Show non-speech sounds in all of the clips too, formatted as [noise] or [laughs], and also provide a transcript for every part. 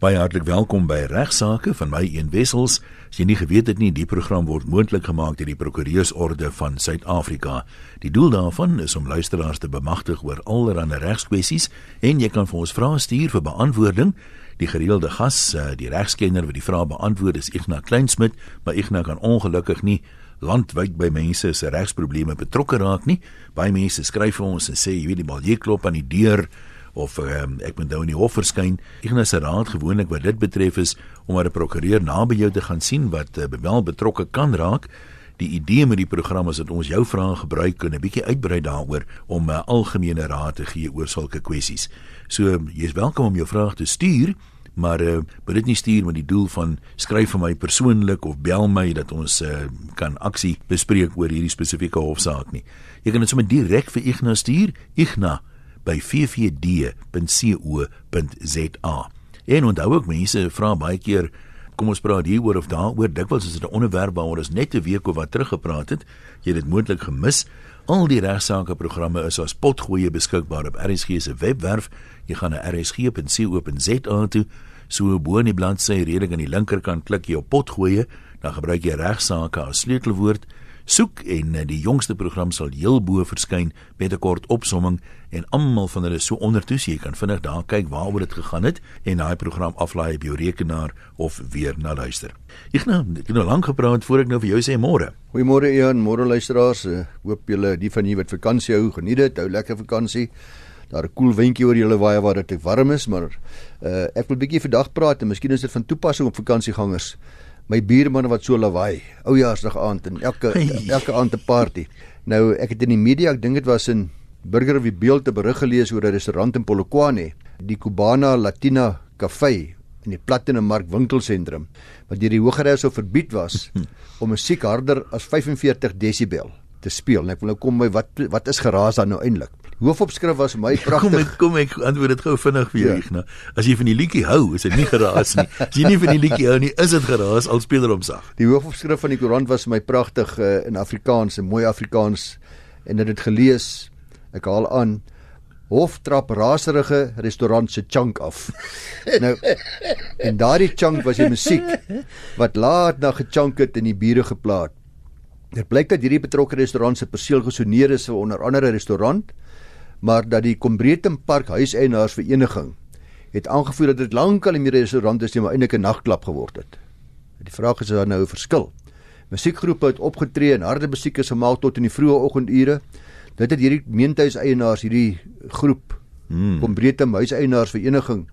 Baie hartlik welkom by Regsake van my een Wessels. As jy nie geweet het nie, die program word moontlik gemaak deur die Prokureursorde van Suid-Afrika. Die doel daarvan is om luisteraars te bemagtig oor allerlei regskwessies en jy kan vir ons vrae stuur vir beantwoording. Die gereelde gas, eh, die regskenner wat die vrae beantwoord is Ignas Kleinsmid, maar Ignas kan ongelukkig nie landwyd by mense se regsprobleme betrokke raak nie. Baie mense skryf vir ons en sê jy weet die bal jy klop aan die deur of um, ek moet nou in die hof verskyn. Ignas se raad gewoonlik wat dit betref is om 'n prokureur naby jou te gaan sien wat uh, wel betrokke kan raak. Die idee met die program is dat ons jou vrae gebruik en 'n bietjie uitbrei daaroor om 'n uh, algemene raad te gee oor sulke kwessies. So jy's welkom om jou vrae te stuur, maar uh, moet dit nie stuur met die doel van skryf vir my persoonlik of bel my dat ons uh, kan aksie bespreek oor hierdie spesifieke hofsaak nie. Jy kan dit sommer direk vir Ignas stuur. Ignas by ffd.co.za. En onthou ook mense vra baie keer kom ons praat hieroor of daaroor dikwels is dit 'n onderwerp waaroor ons net 'n week of wat terug gepraat het. Jy het dit moontlik gemis. Al die regsaake programme is as potgoeie beskikbaar op RSG se webwerf. Jy gaan na rsg.co.za toe. So bo in die bladsy redelik aan die linkerkant klik jy op potgoeie, dan gebruik jy regsaake as sleutelwoord soek en eh, die jongste program sal heel bo verskyn met 'n kort opsomming en almal van hulle so ondertoe jy kan vinnig daar kyk waaroor dit gegaan het en daai program aflaai op jou rekenaar of weer na luister. Ek nou ek nou lank gepraat voor ek nou vir jou sê môre. Goeiemôre Ian, môre luisteraars. Uh, hoop julle die van julle wat vakansie hou, geniet dit, hou lekker vakansie. Daar 'n koel windjie oor julle waai waar dit warm is, maar uh, ek wil bietjie vandag praat en miskien is dit van toepassing op vakansiegangers my buurman wat so lawaai, oujaarsdag aand en elke elke aand 'n party. Nou ek het in die media, ek dink dit was in Burger of die Beeld te berig gelees oor 'n restaurant in Polokwane, die Cubana Latina Cafe in die Platinum Mark winkelsentrum wat deur die Hooggeregs sou verbied was [laughs] om musiek harder as 45 desibel te speel. En ek wil nou kom by wat wat is geraas dan nou eintlik? Hoofopskrif was my pragtig. Kom ek kom ek antwoord dit gou vinnig vir jou, ja. Ignas. As jy van die liedjie hou, is dit nie geraas nie. As jy nie van die liedjie hou nie, is dit geraas al speel hom sag. Die hoofopskrif van die koerant was my pragtig uh, in Afrikaans, 'n mooi Afrikaans en het dit gelees. Ek haal aan Hof trap raserige restaurant se chunk af. [laughs] nou en daardie chunk was die musiek wat laat na gechunk het in die bure geplaat. Dit blyk dat hierdie betrokke restaurant se perseel gesoneer is vir onder andere restaurant maar dat die Combretum Park huiseienaars vereniging het aangevoer dat dit lankal nie meer 'n restaurant is nie, maar eintlik 'n nagklap geword het. Die vraag is daar nou 'n verskil. Musiekgroepe het opgetree en harde musiek is gemaak tot in die vroeë oggendure. Dit het hierdie meentuiseienaars hierdie groep hmm. Combretum huiseienaars vereniging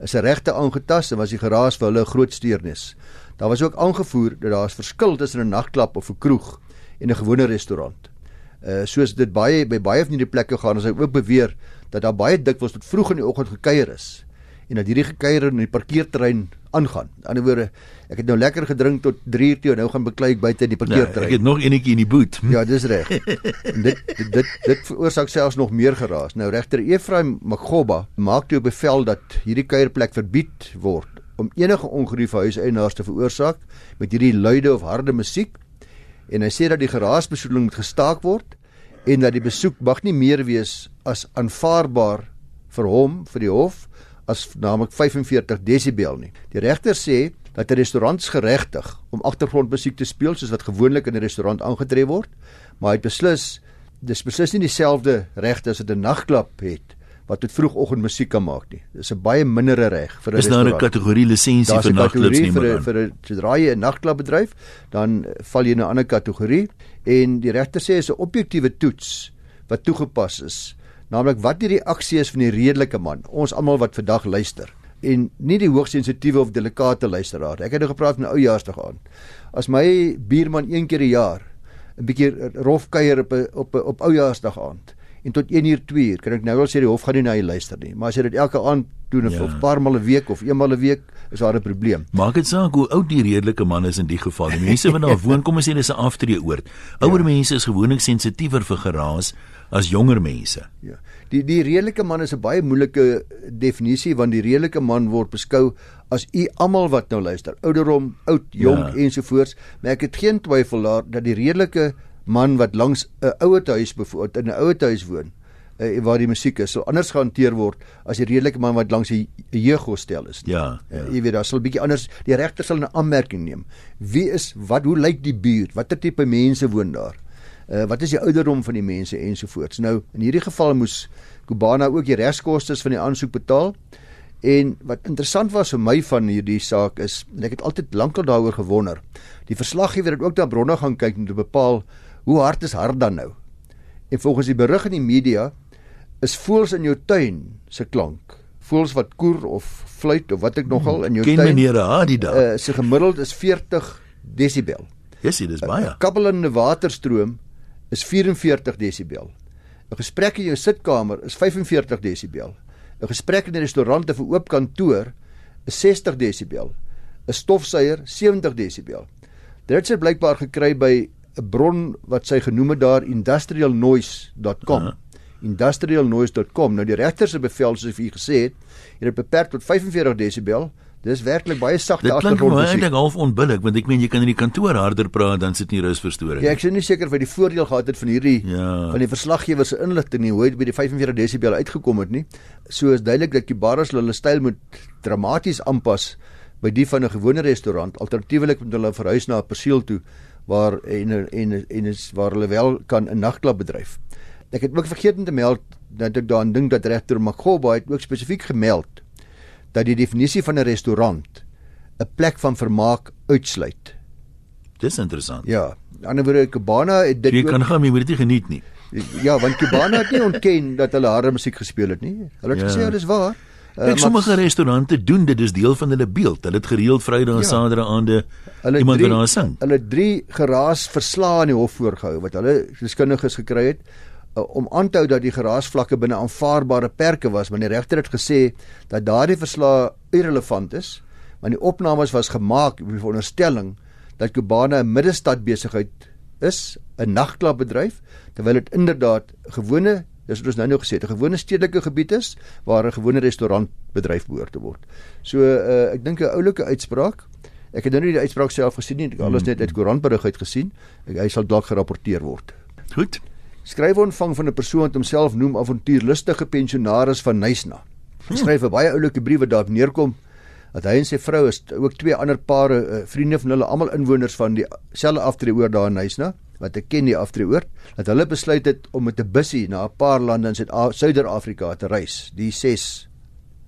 is 'n regte aangetast en was die geraas vir hulle 'n groot steurnis. Daar was ook aangevoer dat daar 'n verskil tussen 'n nagklap of 'n kroeg en 'n gewone restaurant. Uh soos dit baie by baie van hierdie plekke gaan, as hy ook beweer dat daar baie dikwels tot vroeg in die oggend gekuier is en dat hierdie gekuier in die parkeerterrein aangaan. Aan die ander woorde, ek het nou lekker gedrink tot 3 uur toe en nou gaan beklei ek buite in die parkeerterrein. Nou, ek het nog enetjie in die boot. Ja, dis reg. dit dit dit dit veroorsaak selfs nog meer geraas. Nou regter Efraim Magoba maak toe bevel dat hierdie kuierplek verbied word om enige ongerief huiseienaars te veroorsaak met hierdie luide of harde musiek en hy sê dat die geraasbesoedeling moet gestaak word en dat die besoek mag nie meer wees as aanvaarbaar vir hom vir die hof as naamlik 45 desibel nie. Die regter sê dat 'n restaurant geregtig om agtergrondmusiek te speel soos wat gewoonlik in 'n restaurant aangetref word, maar hy het beslis dis beslis nie dieselfde regte as dit 'n nagklub het wat tot vroegoggend musiek kan maak nie. Dis 'n baie mindere reg vir 'n. Dis nou 'n kategorie lisensie vir nagklubs nie maar. Vir 'n sodra jy 'n nagklub bedryf, dan val jy in 'n ander kategorie en die regter sê is 'n objektiewe toets wat toegepas is. Naamlik wat die reaksie is van die redelike man, ons almal wat vandag luister en nie die hoogs sensitiewe of delikate luisteraar. Ek het nou gepraat van oujaarsdag aan. As my buurman een keer 'n jaar 'n bietjie rof kuier op 'n op 'n op oujaarsdag aand en tot 1 uur 2 uur kan ek nou wel sê die hof gaan nie na jy luister nie. Maar as jy dit elke aand doen ja. of 'n paar male 'n week of eenmal 'n week is daar 'n probleem. Maak dit saak hoe oud die redelike man is in die geval. Die mense wat daar woon kom ons sê dis 'n aftree oord ouer ja. mense is gewoonlik sensitiewer vir geraas as jonger mense. Ja. Die die redelike man is 'n baie moeilike definisie want die redelike man word beskou as u almal wat nou luister. Ouderdom oud jong ja. ensovoorts. Maar ek het geen twyfel daar dat die redelike man wat langs 'n ouer huis bevoor in 'n ouer huis woon uh, waar die musiek is, sal anders gehanteer word as die redelike man wat langs die jeughostel is. Ja, Uh, ja. jy weet daar sal bietjie anders die regter sal 'n aanmerking neem. Wie is wat hoe lyk die buurt? Watter tipe mense woon daar? Uh, wat is die ouderdom van die mense ensovoorts. Nou in hierdie geval moes Kubana ook die regskoste van die aansoek betaal. En wat interessant was vir my van hierdie saak is en ek het altyd lankal daaroor gewonder. Die verslaggewer het ook na bronne gaan kyk om te bepaal hoe hard is hard dan nou. En volgens die berig in die media is voels in jou tuin se klank. Voels wat koer of fluit of wat ek nogal in jou Ken tuin meneer Hadi daar? uh, se gemiddeld is 40 desibel. Yes, dit is baie. 'n Kabbelende waterstroom is 44 desibel. 'n Gesprek in jou sitkamer is 45 desibel. 'n Gesprek in 'n restaurant of 'n oop kantoor is 60 desibel. 'n Stofsuier 70 desibel. Dit het sy blykbaar gekry by 'n bron wat sy genoem het daar industrialnoise.com. Aha. industrialnoise.com. Nou die regter se bevel soos ek u gesê het, het dit beperk tot 45 desibel. Dis werklik baie sagte Dit klink vir my agtergrondmusiek. eintlik half onbillik want ek meen jy kan in die kantoor harder praat dan sit nie rusverstoring. Ja, ek is nie seker hy die voordeel gehad het van hierdie Ja. van die verslaggewer se inligting nie, hoe hy by die 45 desibel uitgekom het nie. So is duidelik dat Kibaras hulle styl moet dramaties aanpas by die van 'n gewone restaurant. Alternatiefelik moet hulle verhuis na 'n perseel toe waar en en en is waar hulle wel kan 'n nagklub bedryf. Ek het ook vergeet om te meld dat ek daaraan dink dat regter Magoba het ook spesifiek gemeld dat die definisie van 'n restaurant 'n plek van vermaak uitsluit. Dis interessant. Ja, aan die ander woorde Kubana het dit Jy ook- kan gaan maar jy moet dit nie geniet nie. Ja, want Kubana het nie ontken dat hulle harde musiek gespeel het nie. Hulle het Ja. gesê dit is waar. Uh, Ek sommige restaurante doen dit, dis deel van hulle beeld. Hulle het gereeld Vrydag en Ja. Saterdag aande iemand wat daar sing. Hulle drie geraas verslae in die hof voorgehou wat hulle deskundiges gekry het uh, om aan te hou dat die geraasvlakke binne aanvaarbare perke was, maar die regter het gesê dat daardie verslae irrelevant is, want die opnames was gemaak op die veronderstelling dat Kubana 'n middestad besigheid is, 'n nagklubbedryf, terwyl dit inderdaad gewone Dis wat ons nou nou gesê het, 'n gewone stedelike gebied is waar 'n gewone restaurantbedryf behoort te word. So uh, ek dink 'n oulike uitspraak. Ek het nou nie die uitspraak self gesien nie, ek alles net uit koerantberig uit gesien. Ek, hy sal dalk gerapporteer word. Goed. Skryf ontvang van 'n persoon wat homself noem avontuurlustige pensionaris van Nysna. Hy skryf 'n baie oulike brief wat daarop neerkom dat hy en sy vrou is ook twee ander pare uh, vriende van hulle almal inwoners van dieselfde aftreeoord daar in Nysna wat ek ken die aftreeoord dat hulle besluit het om met 'n bussie na 'n paar lande in Suid-Afrika te reis. Die ses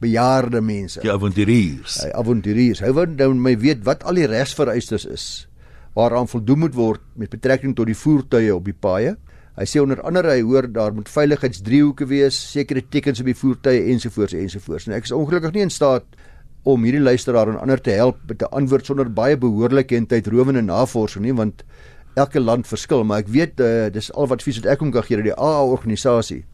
bejaarde mense. Die avonturiers. Hy avonturiers. Hy wou nou my weet wat al die regsvereistes is waaraan voldoen moet word met betrekking tot die voertuie op die paaie. Hy sê onder andere hy hoor daar moet veiligheidsdriehoeke wees, sekere tekens op die voertuie ensovoorts ensovoorts. En ek is ongelukkig nie in staat om hierdie luisteraar en ander te help met 'n antwoord sonder baie behoorlike en tydrowende navorsing nie want elke land verskil, maar ek weet uh, dis al wat vies wat ek hom kan gee dat die AA organisasie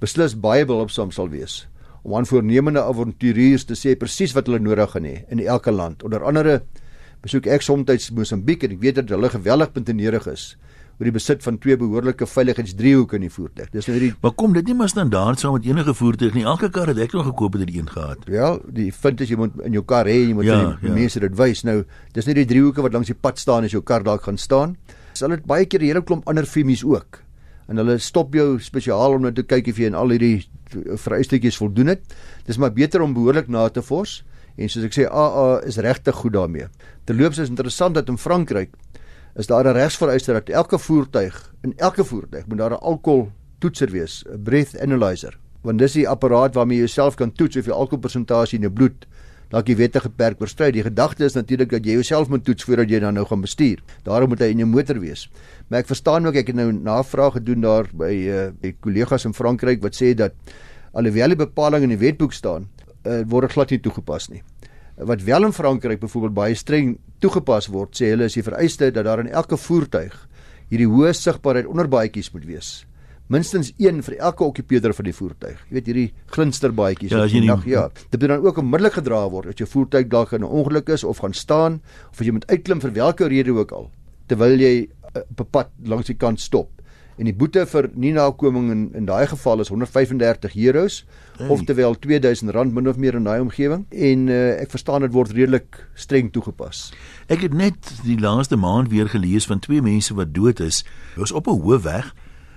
beslis baie behulpsaam sal wees om aan voornemende avonturiers te sê presies wat hulle nodig gaan hê in elke land. Onder andere besoek ek soms Mosambiek en ek weet dat hulle geweldig puntenerig is oor die besit van twee behoorlike veiligheidsdriehoeke in die voertuig. Dis nou hierdie Maar kom dit nie maar standaard saam met enige voertuig nie. Elke kar wat ek nog gekoop het, het een gehad. Ja, die vind as jy moet in jou kar hê, jy moet Ja, die ja. mense dit wys. Nou, dis nie die driehoeke wat langs die pad staan as jou kar dalk gaan staan. Hulle het baie keer 'n hele klomp ander femies ook. En hulle stop jou spesiaal om net te kyk of jy aan al hierdie vereistetjies voldoen het. Dis maar beter om behoorlik na te vors. En soos ek sê, AA is regtig goed daarmee. Terloops is interessant dat in Frankryk is daar 'n regsvereiste dat elke voertuig, in elke voertuig moet daar 'n alkohol toetser wees, 'n breath analyzer. Want dis die apparaat waarmee jy jouself kan toets of jy alkoholpersentasie in jou bloed dalk die wette geperk oorskry. Die gedagte is natuurlik dat jy jouself moet toets voordat jy dan nou gaan bestuur. Daarom moet hy in jou motor wees. Maar ek verstaan ook ek het nou navraag gedoen daar by by kollegas in Frankryk wat sê dat alhoewel die bepaling in die wetboek staan, uh, word dit glad nie toegepas nie. Wat wel in Frankryk byvoorbeeld baie streng toegepas word, sê hulle is die vereiste dat daar in elke voertuig hierdie hoë sigbaarheid onderbaadjies moet wees. Minstens een vir elke okkupeerder van die voertuig. Jy weet hierdie glinsterbaadjies Ja, as die nag, ja. Dit moet dan ook onmiddellik gedra word as jou voertuig dalk in 'n ongeluk is of gaan staan of as jy moet uitklim vir watter rede ook al terwyl jy uh, op 'n pad langs die kant stop. En die boete vir nie nakoming in in daai geval is 135 euros Hey. oftewel R2000 min of meer in daai omgewing en uh, ek verstaan dit word redelik streng toegepas. Ek het net die laaste maand weer gelees van twee mense wat dood is. Hulle was op 'n hoë weg.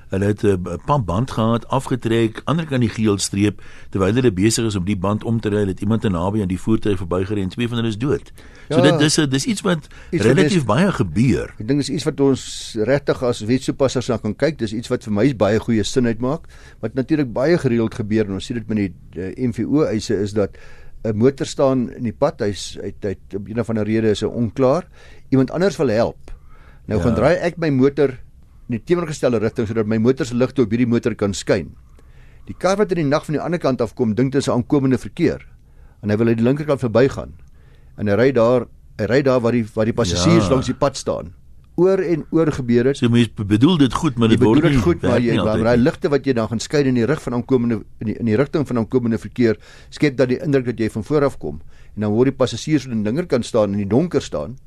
Hulle het 'n pampband gehad, afgetrek, ander kan die geel streep terwyl hulle besig is om die band om te ry, het iemand te naby aan die voertuig verbygery en twee van hulle is dood. Ja, so dit dis dis iets wat iets relatief wat is, baie gebeur. Ek dink dis iets wat ons regtig as wetsopassers na kan kyk. Dis iets wat vir my baie goeie sin uitmaak. Wat natuurlik baie gereeld gebeur en ons sien dit met die, die MVO eise is dat 'n motor staan in die pad. Hy's uit uit op een of ander rede is hy onklaar. Iemand anders wil help. Nou ja. gaan draai ek my motor in die teenoorgestelde rigting sodat my motor se ligte op hierdie motor kan skyn. Die kar wat in die nag van die ander kant af kom, dink dit is 'n aankomende verkeer en hy wil uit die linkerkant verbygaan. En hy ry daar, hy ry daar waar die waar die passasiers ja. langs die pad staan oor en oor gebeur het. So mense bedoel dit goed, maar dit word nie goed, maar jy maar daai ligte wat jy dan gaan skei in die rig van aankomende in die in die rigting van aankomende verkeer skep dat die indruk dat jy van voor af kom en dan hoor die passasiers aan die dinger kan staan in die donker staan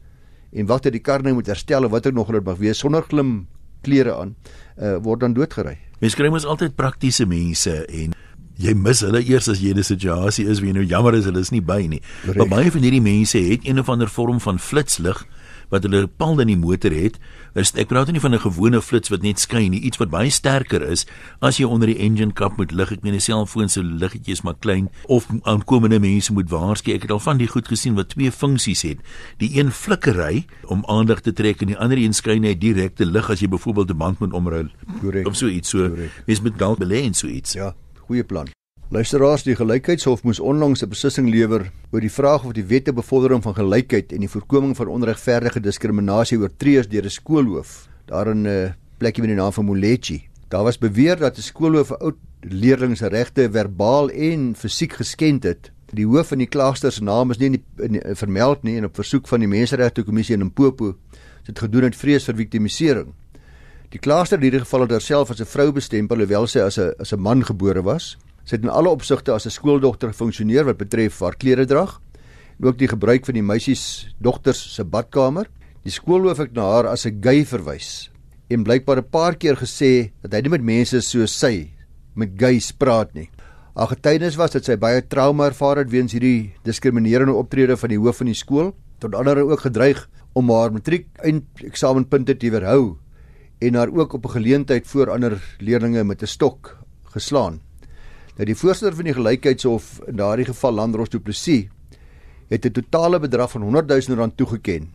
en wag dat die kar nou moet herstel of wat ook nog hulle mag wees sonder glim klere aan uh, word dan doodgery. Mens kry mos altyd praktiese mense en jy mis hulle eers as jy in 'n situasie is wie nou jammer is hulle is nie by nie. Correct. Maar baie van hierdie mense het een of ander vorm van flitslig wat hulle paal in die motor het. Ek praat nie van 'n gewone flits wat net skyn nie, iets wat baie sterker is as jy onder die engine kap moet lig. Ek meen 'n selfoon se liggetjie is maar klein of aankomende mense moet waarsku. Ek het al van die goed gesien wat twee funksies het. Die een flikkery om aandag te trek en die ander een skyn net direkte lig as jy byvoorbeeld 'n band moet omruil. Korrek. Of so iets so. Mens moet dalk belê in so iets. Ja, goeie plan. Luisteraars, die Gelykheidshof moes onlangs 'n beslissing lewer oor die vraag of die wet te bevordering van gelykheid en die voorkoming van onregverdige diskriminasie oortree is deur 'n skoolhoof. Daar in 'n uh, plekkie met die naam van Molechi. Daar was beweer dat 'n skoolhoof 'n oud leerling se regte verbaal en fisiek geskend het. Die hoof van die klaagster se naam is nie in die, in die, vermeld nie en op versoek van die Menseregte Kommissie in Limpopo het dit gedoen uit vrees vir viktimisering. Die klaagster in hierdie geval het haarself as 'n vrou bestempel hoewel sy as 'n as 'n man gebore was. Sy het in alle opsigte as 'n skooldogter gefunksioneer wat betref haar klere drag en ook die gebruik van die meisies dogters se badkamer. Die skoolhoof het na haar as 'n gay verwys en blykbaar 'n paar keer gesê dat hy nie met mense soos sy met gays praat nie. Haar getuienis was dat sy baie trauma ervaar het weens hierdie diskriminerende optrede van die hoof van die skool, tot andere ook gedreig om haar matriek eindeksamenpunte te weerhou en haar ook op 'n geleentheid voor ander leerders met 'n stok geslaan. Nou die voorsitter van die gelykheidshof in daardie geval Landros Du Plessis het 'n totale bedrag van 100 000 rand toegeken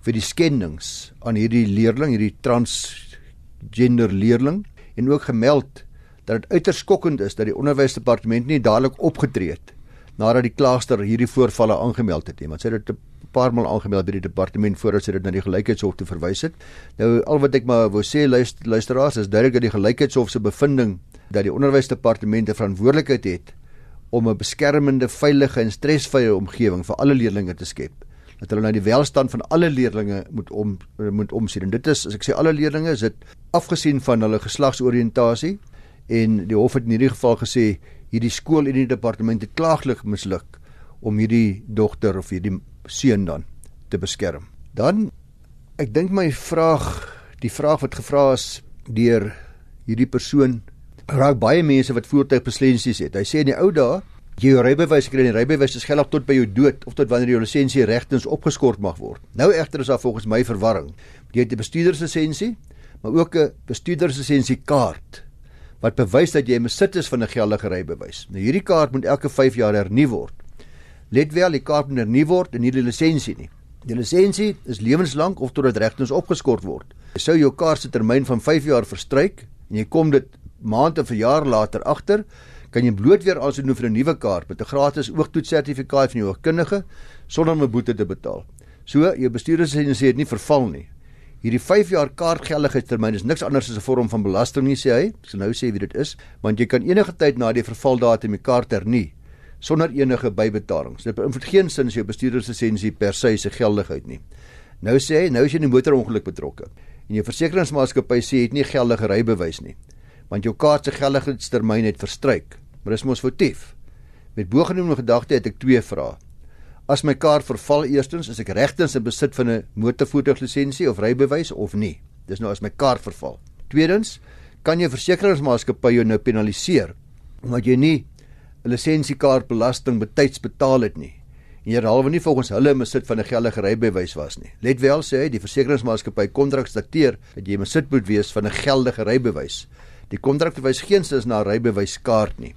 vir die skendings aan hierdie leerling, hierdie transgender leerling en ook gemeld dat dit uiters skokkend is dat die onderwysdepartement nie dadelik opgetree het nadat die klaagster hierdie voorvalle aangemeld het nie. Want sy het dit 'n paar maal aangemeld by die departement voordat sy dit na die gelykheidshof toe verwys het. Nou al wat ek maar wou sê luisteraars is duidelik dat die gelykheidshof se bevinding dat die onderwysdepartement 'n verantwoordelikheid het om 'n beskermende, veilige en stresvrye omgewing vir alle leerders te skep. Dat hulle na die welstand van alle leerders moet om moet omsien. En dit is as ek sê alle leerders is dit afgesien van hulle geslagsoriëntasie en die hof het in hierdie geval gesê hierdie skool en die departement het klaaglik misluk om hierdie dogter of hierdie seun dan te beskerm. Dan ek dink my vraag, die vraag wat gevra is deur hierdie persoon raak baie mense wat voertuigbeslensies het. Hy sê in die ou dae, jy jou rybewys kry en rybewys is geldig tot by jou dood of tot wanneer jou lisensie regtens opgeskort mag word. Nou egter is daar volgens my verwarring. Jy het 'n bestuurderslisensie, maar ook 'n bestuurderslisensie kaart wat bewys dat jy 'n besit is van 'n geldige rybewys. Nou hierdie kaart moet elke 5 jaar hernu word. Let wel, die kaart moet hernu word en nie die lisensie nie. Die lisensie is lewenslank of totdat regtens opgeskort word. Sou jou kaart se termyn van 5 jaar verstryk en jy kom dit maande of 'n jaar later agter, kan jy bloot weer aansoek vir 'n nuwe kaart met 'n gratis oogtoetssertifikaat van jou oogkundige sonder om 'n boete te betaal. So, jou bestuurderslisensie het nie verval nie. Hierdie 5 jaar kaartgeldigheidstermyn is niks anders as 'n vorm van belasting nie, sê hy. Ek sal nou sê wie dit is, want jy kan enige tyd na die vervaldatum die kaart hernie sonder enige bybetalings. Dit beïnvloed geen sin as jou bestuurderslisensie per se se geldigheid nie. Nou sê hy, nou is jy in 'n motorongeluk betrokke en jou versekeringsmaatskappy sê jy het nie geldige rybewys nie want jou kaart se geldigheidstermyn het verstryk. Maar dis mos foutief. Met bogenoemde gedagte het ek twee vrae. As my kaart verval eerstens, is ek regtens in besit van 'n motorvoertuiglisensie of rybewys of nie? Dis nou as my kaart verval. Tweedens, kan jou versekeringsmaatskappy jou nou penaliseer omdat jy nie 'n lisensiekaart belasting betyds betaal het nie en herhalwe nie volgens hulle besit van 'n geldige rybewys was nie. Let wel sê hy die versekeringsmaatskappy kontrak dateer dat jy besit moet wees van 'n geldige rybewys. Die kontrak verwys geensins na rybewyskaart nie.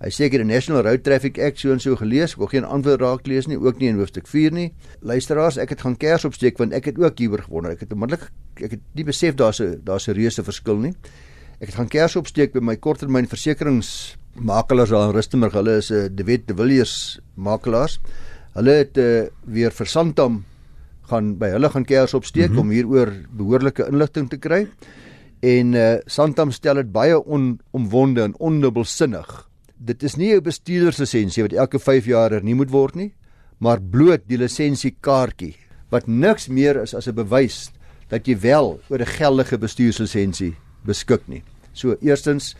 Hy sê die National Road Traffic Act so en so gelees, wil geen antwoord raak lees nie, ook nie in hoofstuk 4 nie. Luisteraars, ek het gaan kers opsteek want ek het ook hieroor gewonder. Ek het onmiddellik ek het nie besef daar's 'n daar's 'n reuse verskil nie. Ek het gaan kers opsteek by my korttermyn versekeringsmakelaars daar in Rustenburg. Hulle is 'n uh, De Wet De Villiers makelaars. Hulle het uh, weer vir Santam gaan by hulle gaan kers opsteek mm -hmm. om hieroor behoorlike inligting te kry. En uh, Santam stel dit baie onomwonde en ondubbelsinnig. Dit is nie jou bestuurderslisensie wat elke 5 jaar hernie moet word nie, maar bloot die lisensiekaartjie wat niks meer is as 'n bewys dat jy wel oor 'n geldige bestuurslisensie beskik nie. So eerstens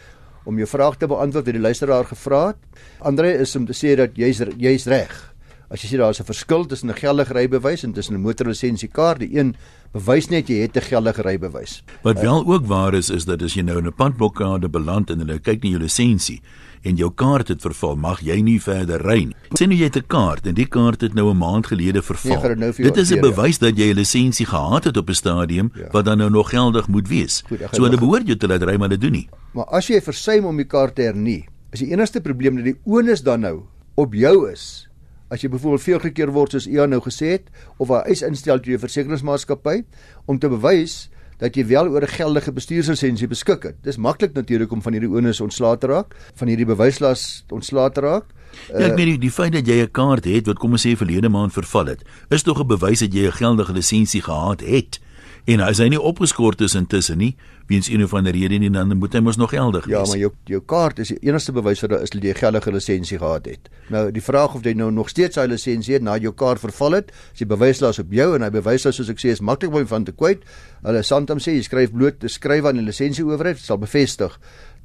om jou vraag te beantwoord het die luisteraar gevra het. Andre is om te sê dat jy's jy's reg. As jy sê daar is 'n verskil tussen 'n geldige rybewys en tussen 'n motorlisensiekaart, die een bewys net jy het 'n geldige rybewys. Wat wel ook waar is is dat as jy nou in 'n padbokkade beland en hulle kyk na jou lisensie en jou kaart het verval, mag jy nie verder ry nie. Sê nou jy het 'n kaart en die kaart het nou 'n maand gelede verval. Nee, nou Dit is 'n bewys dat jy 'n lisensie gehad het op 'n stadium ja. wat dan nou nog geldig moet wees. Goed, so hulle behoort jou te laat ry maar hulle doen nie. Maar as jy versuim om die kaart te hernie, is die enigste probleem dat die onus dan nou op jou is. As jy byvoorbeeld veel gekeer word soos Ian nou gesê het of 'n eis instel deur die versekeringsmaatskappy om te bewys dat jy wel oor 'n geldige bestuurslisensie beskik het. Dis maklik natuurlik om van hierdie onus ontslae te raak, van hierdie bewyslas ontslae te raak. Ja, ek meen die feit dat jy 'n kaart het wat kom ons sê verlede maand verval het, is tog 'n bewys dat jy 'n geldige lisensie gehad het. En as hy nie opgeskort is intussen nie, weens een of ander rede nie, dan moet hy mos nog geldig ja, wees. Ja, maar jou jou kaart is die enigste bewys dat jy 'n geldige lisensie gehad het. Nou die vraag of jy nou nog steeds sy lisensie het na jou kaart verval het, as jy bewyslas op jou en hy bewyslas soos ek sê is maklik om van te kwyt. Hulle Santam sê jy skryf bloot, skryf aan die lisensie owerheid, sal bevestig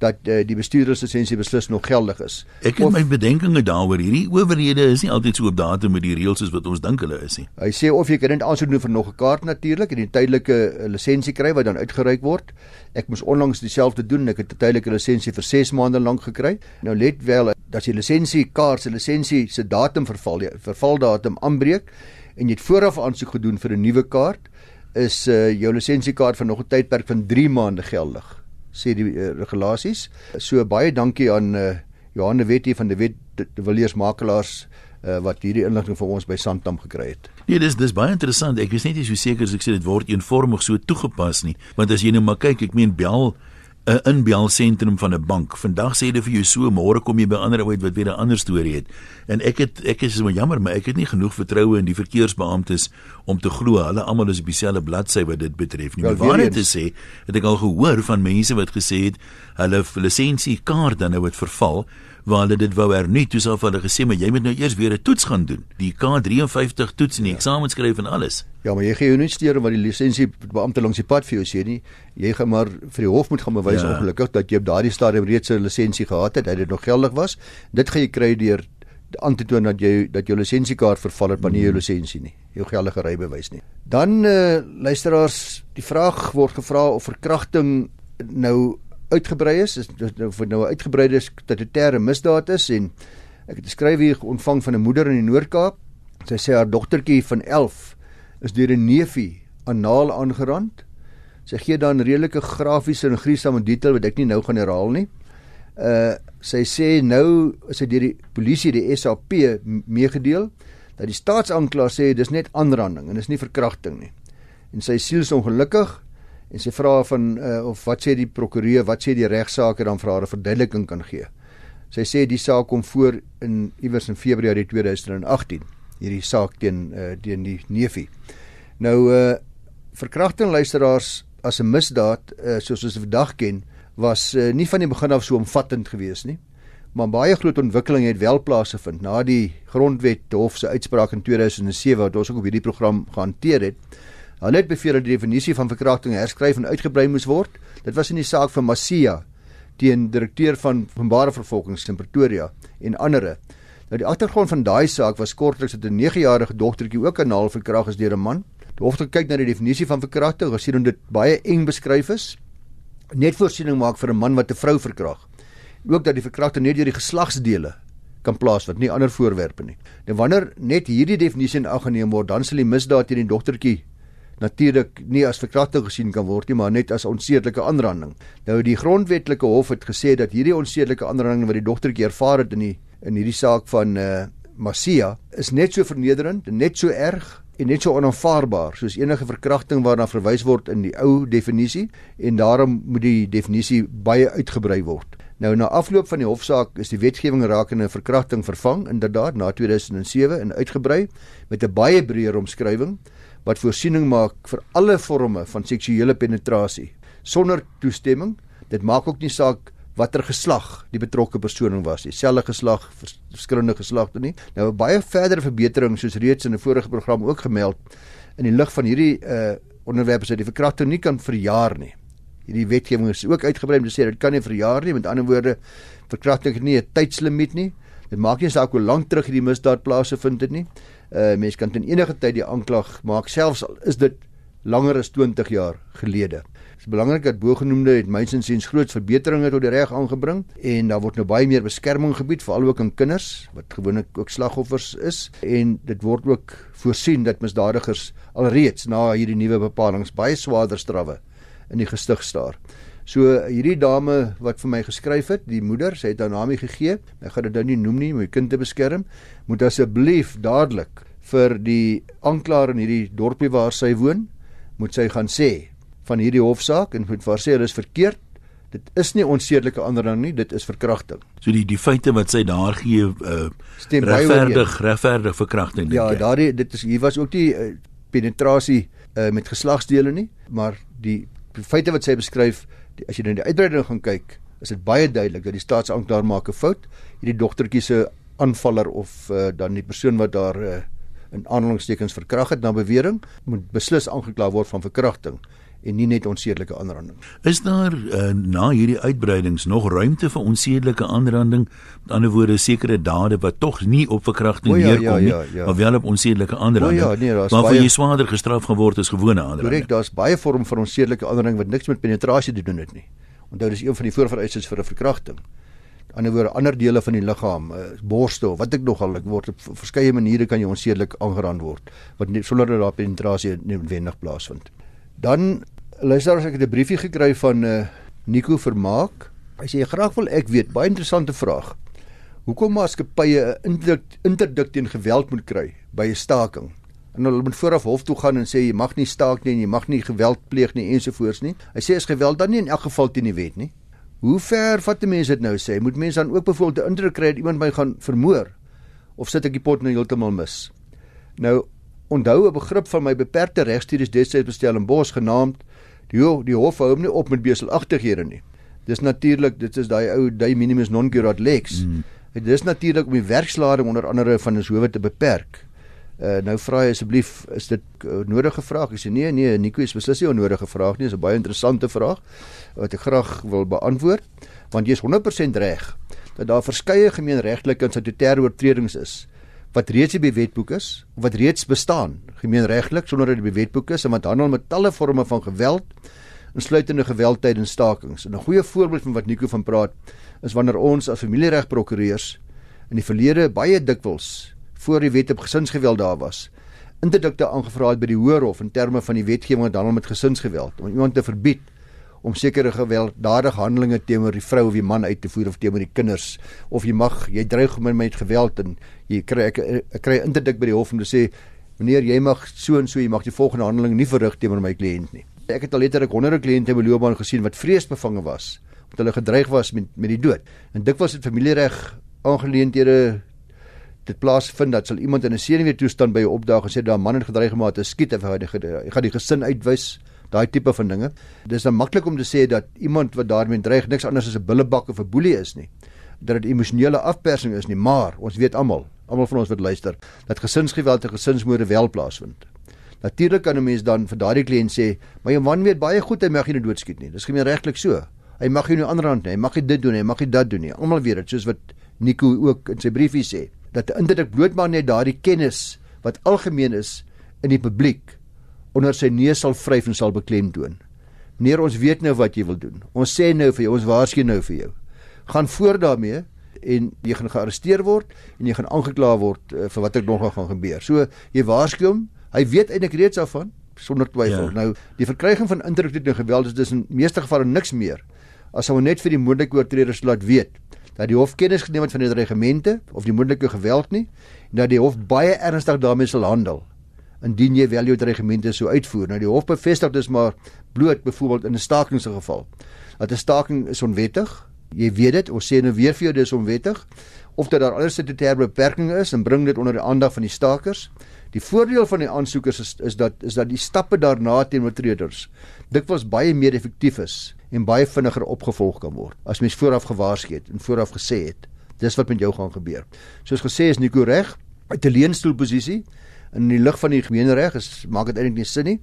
dat uh, die bestuurderslisensie beslis nog geldig is. Ek het of, my bedenkinge daaroor. Hierdie owerhede is nie altyd so op datum met die reëls soos wat ons dink hulle is nie. Hy sê of jy kan dit aansoek doen vir nog 'n kaart natuurlik en 'n tydelike uh, lisensie kry wat dan uitgereik word. Ek moes onlangs dieselfde doen. Ek het 'n tydelike lisensie vir 6 maande lank gekry. Nou let wel dat jy lisensie kaart se lisensie se datum verval, die vervaldatum aanbreek en jy het vooraf aansoek gedoen vir 'n nuwe kaart is uh, jou lisensiekaart vir nog 'n tydperk van 3 maande geldig sê die uh, regulasies. So baie dankie aan uh, Johan de Wet hier van die Wet de Villiers makelaars uh, wat hierdie inligting vir ons by Santam gekry het. Nee, dis dis baie interessant. Ek is net nie so seker as ek sê dit word eenvormig so toegepas nie, want as jy nou maar kyk, ek meen bel 'n inbelsentrum van 'n bank. Vandag sê hulle vir jou so, môre kom jy by ander ou wat weer 'n ander storie het. En ek het ek is so jammer, maar ek het nie genoeg vertroue in die verkeersbeamptes om te glo hulle almal is op dieselfde bladsy wat dit betref nie. Maar wat dit sê, het ek al gehoor van mense wat gesê het hulle lisensiekaart dan nou het verval waar hulle dit wou hernie, toe sou hulle gesê maar jy moet nou eers weer 'n toets gaan doen. Die K53 toets en die ja. eksamen skryf en alles. Ja, maar jy gee jou nie steur wat die lisensie beampte langs die pad vir jou sê nie. Jy gaan maar vir die hof moet gaan bewys ja. ongelukkig dat jy op daardie stadium reeds 'n lisensie gehad het, dat dit nog geldig was. Dit gaan jy kry deur aan te toon dat jy dat jou lisensiekaart verval het wanneer jy jou lisensie nie, jou geldige rybewys nie. Dan uh, luisteraars, die vraag word gevra of verkrachting nou uitgebrei is, is of dit nou 'n uitgebreide statutêre misdaad is en ek het 'n skryf hier ontvang van 'n moeder in die Noord-Kaap. Sy sê haar dogtertjie van 11 is deur 'n neefie anaal aangerand. Sy gee dan redelike grafiese en gruisame detail wat ek nie nou gaan herhaal nie. Uh sy sê nou is dit deur die polisie die SAP meegedeel dat die staatsaanklaer sê dis net aanranding en dis nie verkrachting nie. En sy siel is ongelukkig en sy vra van uh, of wat sê die prokureur, wat sê die regsaak dan vir haar 'n verduideliking kan gee. Sy sê die saak kom voor in iewers in Februarie 2018, hierdie saak teen uh, teen die neefie. Nou uh verkrachting luisteraars as 'n misdaad uh, soos ons vandag ken, was uh, nie van die begin af so omvattend gewees nie. Maar baie groot ontwikkeling het wel plaasgevind na die grondwet hof se uitspraak in 2007 wat ons ook op hierdie program gehanteer het. Hulle het beveel dat die definisie van verkrachting herskryf en uitgebrei moes word. Dit was in die saak van Masia teen direkteur van openbare vervolgings in Pretoria en ander. Nou die agtergrond van daai saak was kortliks dat 'n 9-jarige dogtertjie ook kanaal verkragt is deur 'n man. Die hof het kyk na die definisie van verkrachting, gesien hoe dit baie eng beskryf is. Net voorsiening maak vir 'n man wat 'n vrou verkragt. Ook dat die verkrachting net deur die geslagsdele kan plaasvind, nie ander voorwerpe nie. Nou wanneer net hierdie definisie in ag geneem word, dan sal die misdaad teen die dogtertjie natuurlik nie as verkrachting gesien kan word nie, maar net as onsedelike aanranding. Nou die grondwetlike hof het gesê dat hierdie onsedelike aanranding wat die dogtertjie ervaar het in die in hierdie saak van uh Masia is net so vernederend en net so erg en net so onaanvaarbaar soos enige verkrachting waarna verwys word in die ou definisie en daarom moet die definisie baie uitgebrei word. Nou na afloop van die hofsaak is die wetgewing rakende verkrachting vervang inderdaad na 2007 en uitgebrei met 'n baie breër omskrywing wat voorsiening maak vir alle forme van seksuele penetrasie sonder toestemming. Dit maak ook nie saak watter geslag die betrokke persoon was, dieselfde geslag, verskillende geslagte nie. Nou baie verdere verbetering soos reeds in 'n vorige program ook gemeld in die lig van hierdie uh onderwerpe sê die verkrachting nie kan verjaar nie. Hierdie wetgewing is ook uitgebrei om te sê dit kan nie verjaar nie. Met ander woorde, verkrachting het nie 'n tydslimiet nie. Dit maak nie saak hoe lank terug hierdie misdaad plaasgevind het nie uh mens kan ten enige tyd die aanklag maak selfs al is dit langer as 20 jaar gelede. Dit is belangrik dat bogenoemde het mynsinsiens groot verbeteringe tot die reg aangebring en daar word nou baie meer beskerming gebied veral ook aan kinders wat gewoonlik ook slagoffers is en dit word ook voorsien dat misdadigers alreeds na hierdie nuwe bepalinge baie swaarder strawwe in die gestig staar. So hierdie dame wat vir my geskryf het, die moeder, sy het haar naam gegee. Ek gaan dit nou nie noem nie om my kind te beskerm. Moet asseblief dadelik vir die aanklaer in hierdie dorpie waar sy woon, moet sy gaan sê van hierdie hofsaak en moet vir sê dit is verkeerd. Dit is nie onsedelike aanranding nie, dit is verkrachting. So die die feite wat sy daar gee uh regverdig regverdig verkrachting. Ja, daardie dit is hier was ook die uh, penetrasie uh, met geslagsdele nie, maar die feite wat sy beskryf die, as jy na die uitbreiding gaan kyk, is dit baie duidelik dat die staatsaanklaer maak 'n fout. Hierdie dogtertjie se aanvaller of uh, dan die persoon wat daar uh, in aanhalingstekens verkragt het na bewering, moet beslis aangekla word van verkrachting en nie net onsedelike aanranding. Is daar uh, na hierdie uitbreidings nog ruimte vir onsedelike aanranding? Met ander woorde sekere dade wat tog nie op verkrachting ja, neerkom ja, ja, ja, ja. nie, maar wel op onsedelike aanranding. Ja, nee, maar baie... jy swaarder gestraf geword as gewone aanranding. Korrek, daar's baie vorm van onsedelike aanranding wat niks met penetrasie te doen het nie. Onthou dis een van die voorvereistes vir 'n verkrachting. Aan die ander woorde ander dele van die liggaam, uh, borste of wat ek nogal ek word op verskeie maniere kan jy onsedelik aangerand word wat nie, sonder dat daar penetrasie noodwendig plaasvind. Dan luister as ek 'n briefie gekry van uh, Nico Vermaak. Hy sê graag wil ek weet, baie interessante vraag. Hoekom maatskappye 'n interdik teen geweld moet kry by 'n staking? En hulle moet vooraf hof toe gaan en sê jy mag nie staak nie en jy mag nie geweld pleeg nie ensovoorts nie. Hy sê is geweld dan nie in elk geval teen die wet nie. Hoe ver vat die mense dit nou sê? Moet mense dan ook byvoorbeeld 'n indruk kry dat iemand my gaan vermoor of sit ek die pot nou heeltemal mis? Nou onthou 'n begrip van my beperkte regstudies destyds bestel in Bos genaamd Die die hof hou hom nie op met beselagtighede nie. Dis natuurlik, dit is daai ou de minimis non curat lex. Mm. Dit is natuurlik om die werkslading onder andere van ons howe te beperk. Uh nou vra hy asseblief, is dit uh, nodige vraag? Ek sê nee, nee, Nico is beslis nie 'n onnodige vraag nie, dis 'n baie interessante vraag wat ek graag wil beantwoord, want jy is 100% reg dat daar verskeie gemeenregtelike en statutêre oortredings is wat reeds in die wetboek is, wat reeds bestaan, gemeenregtelik sonder dat dit in die wetboek is en wat handel met talle forme van geweld, insluitende geweld tydens stakings. En 'n goeie voorbeeld van wat Nico van praat, is wanneer ons as familieregprokureurs in die verlede baie dikwels voor die wet op gesinsgeweld daar was, interdikte aangevra het by die Hoërhof in terme van die wetgewing wat handel met gesinsgeweld om iemand te verbied om sekere gewelddadige handelinge teenoor die vrou of die man uit te voer of teenoor die kinders. Of jy mag jy dreig hom met geweld en jy kry ek, ek kry interdik by die hof om te sê meneer jy mag so en so jy mag die volgende handeling nie verrig teenoor my kliënt nie. Ek het al letterlik honderde kliënte in my loopbaan gesien wat vreesbevange was omdat hulle gedreig was met met die dood. En dikwels het familiereg aangeleenthede dit plaasvind dat sal iemand in 'n senuwee toestand by jou opdaag en sê daar man het gedreig om te skiet of hy gaan die gesin uitwys daai tipe van dinge. Dis dan maklik om te sê dat iemand wat daarmee dreig niks anders as 'n bullebak of 'n boelie is nie. Dat dit emosionele afpersing is nie, maar ons weet almal, almal van ons wat luister, dat gesinsgeweld en gesinsmoorde wel plaasvind. Natuurlik kan 'n mens dan vir daardie kliënt sê, "Maar jou man weet baie goed hy mag nie doodskiet nie." Dis gemeenregtelik so. Hy mag nie aan die ander hand nie, hy mag nie dit doen nie, hy mag nie dat doen nie. Almal weet dit, soos wat Nico ook in sy briefie sê, dat eintlik blootmaak net daardie kennis wat algemeen is in die publiek onder sy neus sal vryf en sal beklemtoon. Meneer, ons weet nou wat jy wil doen. Ons sê nou vir jou, ons waarsku nou vir jou. Gaan voor daarmee en jy gaan gearresteer word en jy gaan aangekla word uh, vir wat ek nog gaan gebeur. So jy waarsku hom. Hy weet eintlik reeds daarvan sonder twyfel. Ja. Nou die verkryging van interdikte geweld is dus in meeste gevalle niks meer as ou net vir die moontlike oortreders laat weet dat die hof kennis geneem het van die regimente of die moontlike geweld nie en dat die hof baie ernstig daarmee sal handel indien jy wel jou regimente sou uitvoer. Nou die hof bevestig dis maar bloot byvoorbeeld in 'n staking se geval. Dat 'n staking is onwettig. Jy weet dit, ons sê nou weer vir jou dis onwettig of dat daar ander statutêre beperkings is en bring dit onder die aandag van die stakers. Die voordeel van die aansoekers is is dat is dat die stappe daarna teen oortreders dikwels baie meer effektief is en baie vinniger opgevolg kan word as mens vooraf gewaarsku het en vooraf gesê het dis wat met jou gaan gebeur. Soos gesê is Nico reg, 'n teleurstellingposisie in die lig van die gemeenereg is maak dit eintlik nie sin nie.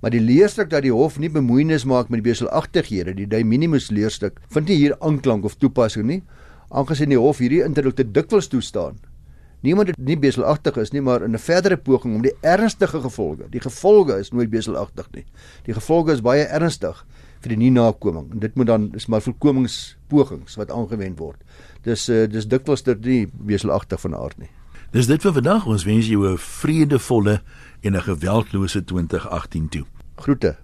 Maar die leerstuk dat die hof nie bemoeienis maak met die beselagtighede, die de minimis leerstuk, vind nie hier aanklank of toepassing nie, aangesien die hof hierdie interdikte dikwels toestaan. Niemand dit nie beselagtig is nie, maar in 'n verdere poging om die ernstige gevolge. Die gevolge is nooit beselagtig nie. Die gevolge is baie ernstig vir die nie nakoming en dit moet dan is maar voorkomingspogings wat aangewend word. Dis uh, dis dikwels dit nie beselagtig van aard nie. Dis dit vir vandag. Ons wens jou 'n vredevolle en 'n geweldlose 2018 toe. Groete.